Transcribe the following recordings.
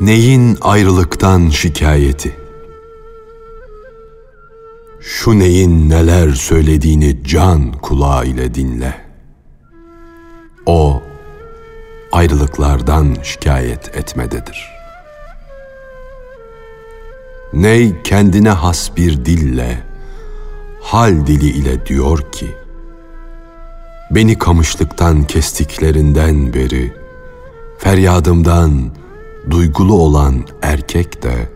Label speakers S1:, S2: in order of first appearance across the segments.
S1: Neyin ayrılıktan şikayeti? Şu neyin neler söylediğini can kulağı ile dinle. O ayrılıklardan şikayet etmededir. Ney kendine has bir dille, hal dili ile diyor ki, Beni kamışlıktan kestiklerinden beri, feryadımdan duygulu olan erkek de,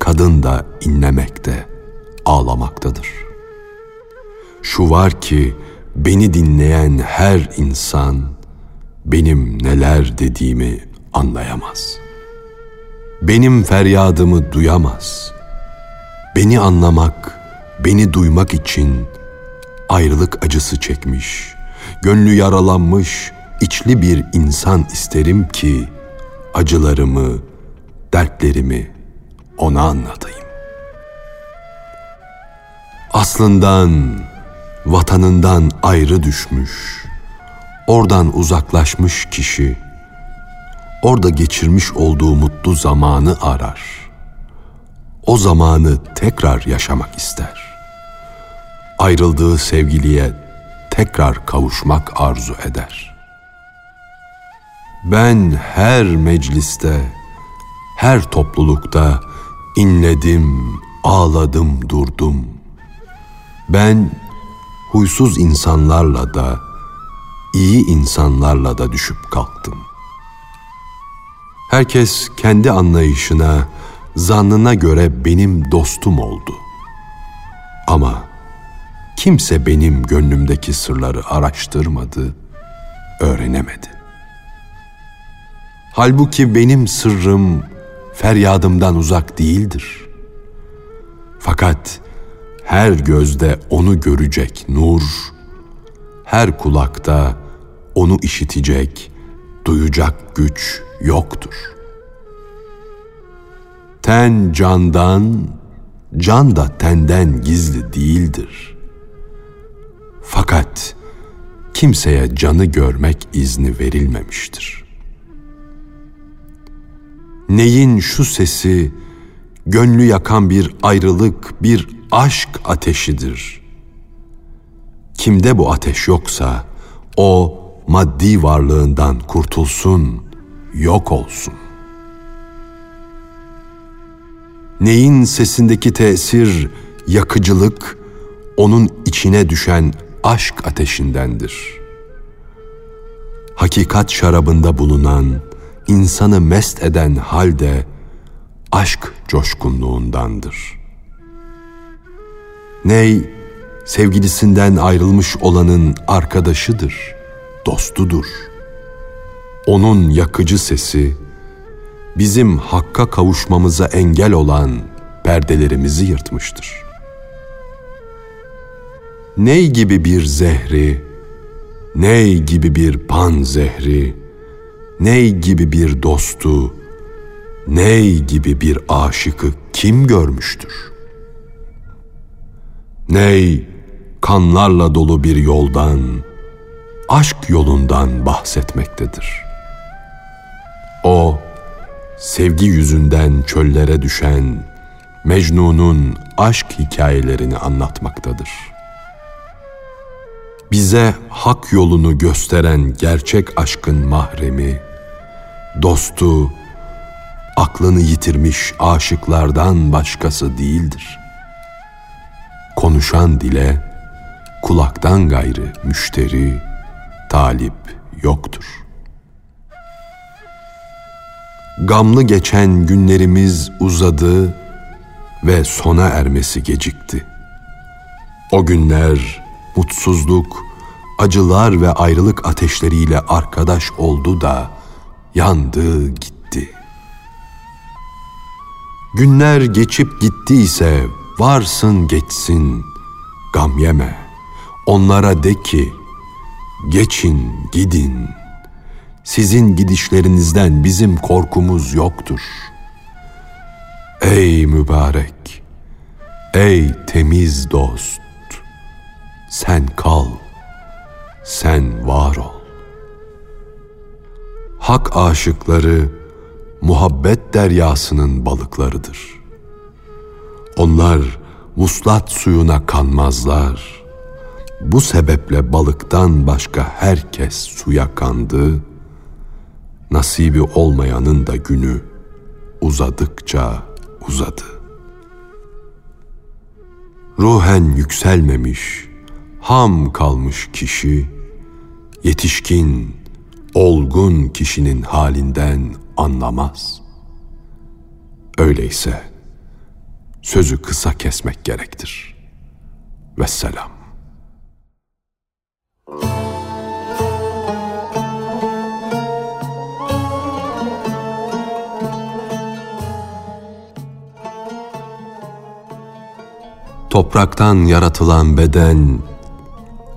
S1: kadın da inlemekte, ağlamaktadır. Şu var ki, beni dinleyen her insan, benim neler dediğimi anlayamaz. Benim feryadımı duyamaz. Beni anlamak, beni duymak için ayrılık acısı çekmiş, gönlü yaralanmış, içli bir insan isterim ki acılarımı, dertlerimi ona anlatayım. Aslından, vatanından ayrı düşmüş, oradan uzaklaşmış kişi, orada geçirmiş olduğu mutlu zamanı arar. O zamanı tekrar yaşamak ister. Ayrıldığı sevgiliye tekrar kavuşmak arzu eder. Ben her mecliste, her toplulukta inledim, ağladım, durdum. Ben huysuz insanlarla da, iyi insanlarla da düşüp kalktım. Herkes kendi anlayışına, zannına göre benim dostum oldu. Ama kimse benim gönlümdeki sırları araştırmadı, öğrenemedi. Halbuki benim sırrım feryadımdan uzak değildir. Fakat her gözde onu görecek nur, her kulakta onu işitecek, duyacak güç yoktur. Ten candan, can da tenden gizli değildir. Fakat kimseye canı görmek izni verilmemiştir. Neyin şu sesi gönlü yakan bir ayrılık, bir aşk ateşidir. Kimde bu ateş yoksa o maddi varlığından kurtulsun, yok olsun. Neyin sesindeki tesir, yakıcılık, onun içine düşen aşk ateşindendir. Hakikat şarabında bulunan, insanı mest eden halde aşk coşkunluğundandır. Ney, sevgilisinden ayrılmış olanın arkadaşıdır, dostudur. Onun yakıcı sesi, bizim hakka kavuşmamıza engel olan perdelerimizi yırtmıştır. Ney gibi bir zehri, ney gibi bir pan zehri, ney gibi bir dostu, ney gibi bir aşıkı kim görmüştür? Ney kanlarla dolu bir yoldan, aşk yolundan bahsetmektedir. O, sevgi yüzünden çöllere düşen Mecnun'un aşk hikayelerini anlatmaktadır. Bize hak yolunu gösteren gerçek aşkın mahremi, dostu, aklını yitirmiş aşıklardan başkası değildir. Konuşan dile, kulaktan gayrı müşteri, talip yoktur. Gamlı geçen günlerimiz uzadı ve sona ermesi gecikti. O günler mutsuzluk, acılar ve ayrılık ateşleriyle arkadaş oldu da yandı gitti. Günler geçip gittiyse varsın geçsin, gam yeme. Onlara de ki, geçin gidin. Sizin gidişlerinizden bizim korkumuz yoktur. Ey mübarek, ey temiz dost, sen kal, sen var ol. Hak aşıkları muhabbet deryasının balıklarıdır. Onlar vuslat suyuna kanmazlar. Bu sebeple balıktan başka herkes suya kandı. Nasibi olmayanın da günü uzadıkça uzadı. Ruhen yükselmemiş, ham kalmış kişi, yetişkin, olgun kişinin halinden anlamaz. Öyleyse sözü kısa kesmek gerektir. Vesselam. Topraktan yaratılan beden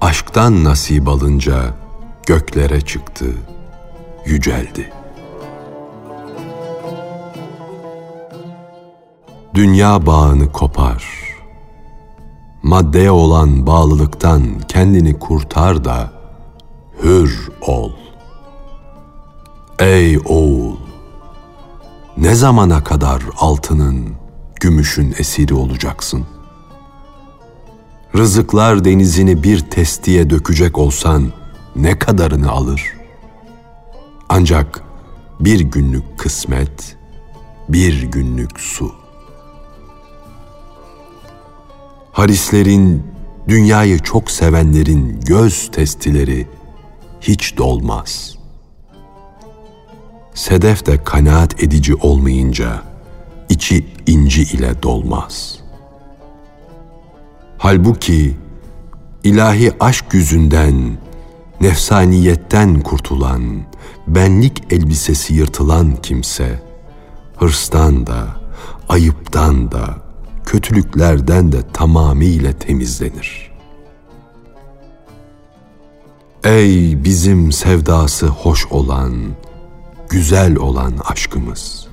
S1: aşktan nasip alınca göklere çıktı, yüceldi. Dünya bağını kopar. Maddeye olan bağlılıktan kendini kurtar da hür ol. Ey oğul! Ne zamana kadar altının, gümüşün esiri olacaksın? Rızıklar denizini bir testiye dökecek olsan ne kadarını alır? Ancak bir günlük kısmet, bir günlük su.'' Harislerin, dünyayı çok sevenlerin göz testileri hiç dolmaz. Sedef de kanaat edici olmayınca içi inci ile dolmaz. Halbuki ilahi aşk yüzünden, nefsaniyetten kurtulan, benlik elbisesi yırtılan kimse, hırstan da, ayıptan da, kötülüklerden de tamamıyla temizlenir. Ey bizim sevdası hoş olan, güzel olan aşkımız!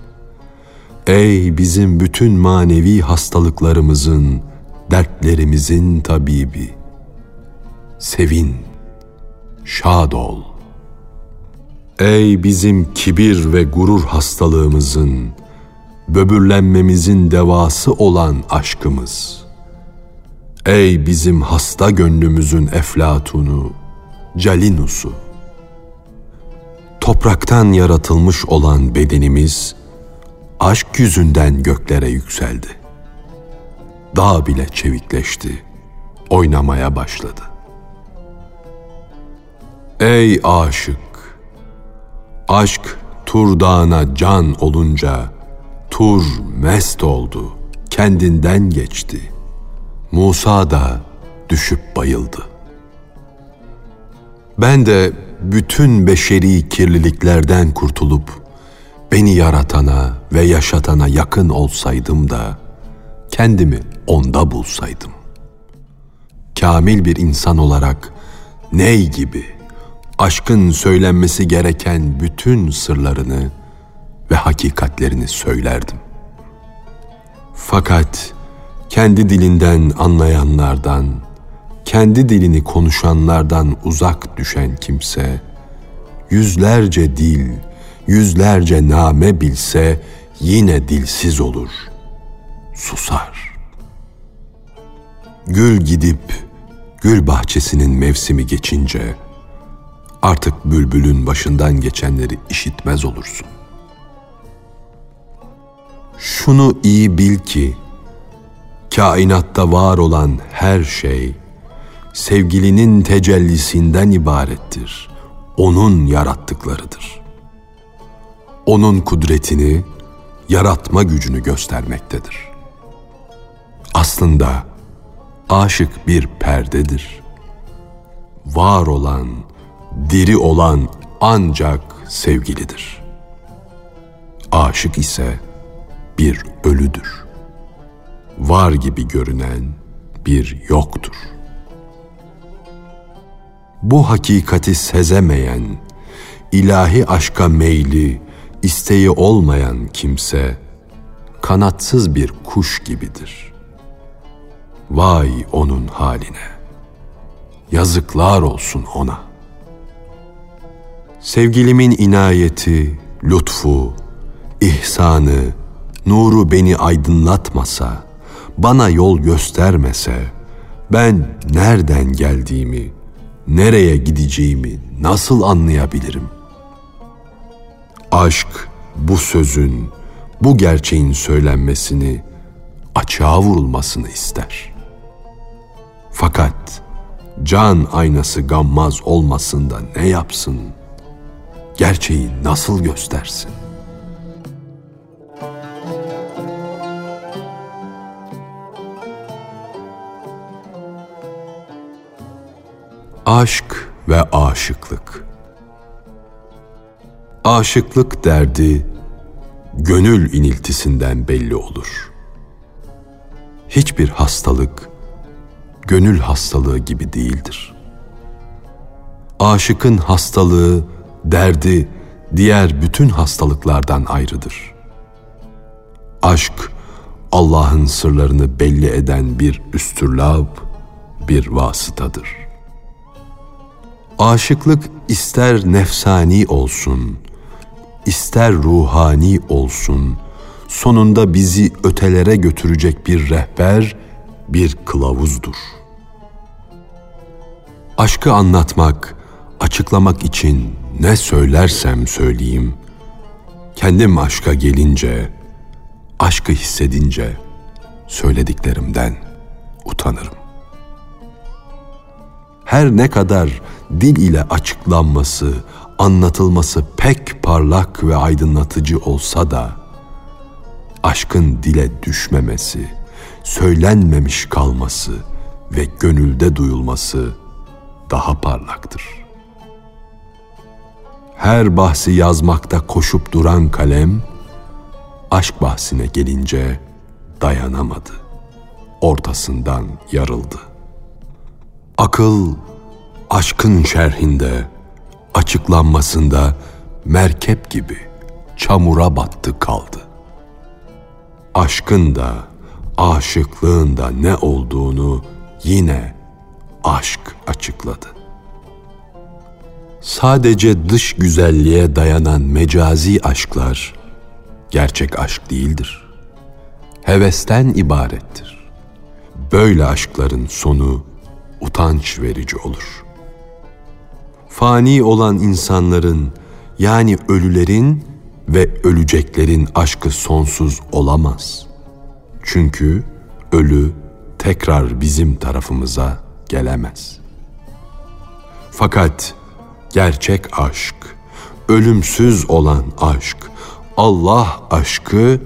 S1: Ey bizim bütün manevi hastalıklarımızın, dertlerimizin tabibi! Sevin, şad ol. Ey bizim kibir ve gurur hastalığımızın, böbürlenmemizin devası olan aşkımız. Ey bizim hasta gönlümüzün eflatunu, Calinusu. Topraktan yaratılmış olan bedenimiz, aşk yüzünden göklere yükseldi. Dağ bile çevikleşti, oynamaya başladı. Ey aşık! Aşk Tur Dağı'na can olunca, Tur mest oldu, kendinden geçti. Musa da düşüp bayıldı. Ben de bütün beşeri kirliliklerden kurtulup beni yaratana ve yaşatana yakın olsaydım da kendimi onda bulsaydım. Kamil bir insan olarak ney gibi aşkın söylenmesi gereken bütün sırlarını ve hakikatlerini söylerdim. Fakat kendi dilinden anlayanlardan, kendi dilini konuşanlardan uzak düşen kimse, yüzlerce dil, yüzlerce name bilse yine dilsiz olur, susar. Gül gidip gül bahçesinin mevsimi geçince artık bülbülün başından geçenleri işitmez olursun. Şunu iyi bil ki, kainatta var olan her şey, sevgilinin tecellisinden ibarettir. Onun yarattıklarıdır. Onun kudretini, yaratma gücünü göstermektedir. Aslında aşık bir perdedir. Var olan, diri olan ancak sevgilidir. Aşık ise bir ölüdür. Var gibi görünen bir yoktur. Bu hakikati sezemeyen, ilahi aşka meyli, isteği olmayan kimse kanatsız bir kuş gibidir. Vay onun haline. Yazıklar olsun ona. Sevgilimin inayeti, lütfu, ihsanı, nuru beni aydınlatmasa, bana yol göstermese, ben nereden geldiğimi, nereye gideceğimi nasıl anlayabilirim? Aşk bu sözün, bu gerçeğin söylenmesini, açığa vurulmasını ister. Fakat can aynası gammaz olmasın da ne yapsın? Gerçeği nasıl göstersin? Aşk ve aşıklık Aşıklık derdi gönül iniltisinden belli olur. Hiçbir hastalık gönül hastalığı gibi değildir. Aşıkın hastalığı, derdi diğer bütün hastalıklardan ayrıdır. Aşk Allah'ın sırlarını belli eden bir üstürlab, bir vasıtadır. Aşıklık ister nefsani olsun, ister ruhani olsun, sonunda bizi ötelere götürecek bir rehber, bir kılavuzdur. Aşkı anlatmak, açıklamak için ne söylersem söyleyeyim, kendim aşka gelince, aşkı hissedince söylediklerimden utanırım. Her ne kadar dil ile açıklanması, anlatılması pek parlak ve aydınlatıcı olsa da aşkın dile düşmemesi, söylenmemiş kalması ve gönülde duyulması daha parlaktır. Her bahsi yazmakta koşup duran kalem aşk bahsine gelince dayanamadı. Ortasından yarıldı. Akıl aşkın şerhinde, açıklanmasında merkep gibi çamura battı kaldı. Aşkın da, aşıklığın da ne olduğunu yine aşk açıkladı. Sadece dış güzelliğe dayanan mecazi aşklar gerçek aşk değildir. Hevesten ibarettir. Böyle aşkların sonu utanç verici olur. Fani olan insanların yani ölülerin ve öleceklerin aşkı sonsuz olamaz. Çünkü ölü tekrar bizim tarafımıza gelemez. Fakat gerçek aşk, ölümsüz olan aşk, Allah aşkı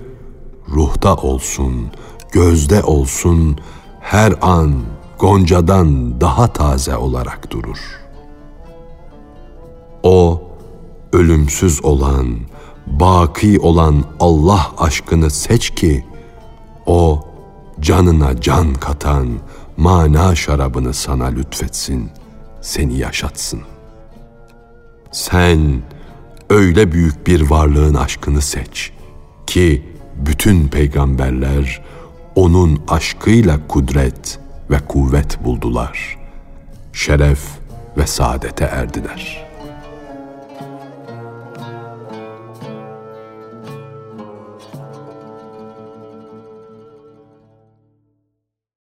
S1: ruhta olsun, gözde olsun, her an goncadan daha taze olarak durur. O, ölümsüz olan, baki olan Allah aşkını seç ki, o canına can katan mana şarabını sana lütfetsin, seni yaşatsın. Sen öyle büyük bir varlığın aşkını seç ki bütün peygamberler onun aşkıyla kudret ve kuvvet buldular. Şeref ve saadete erdiler.''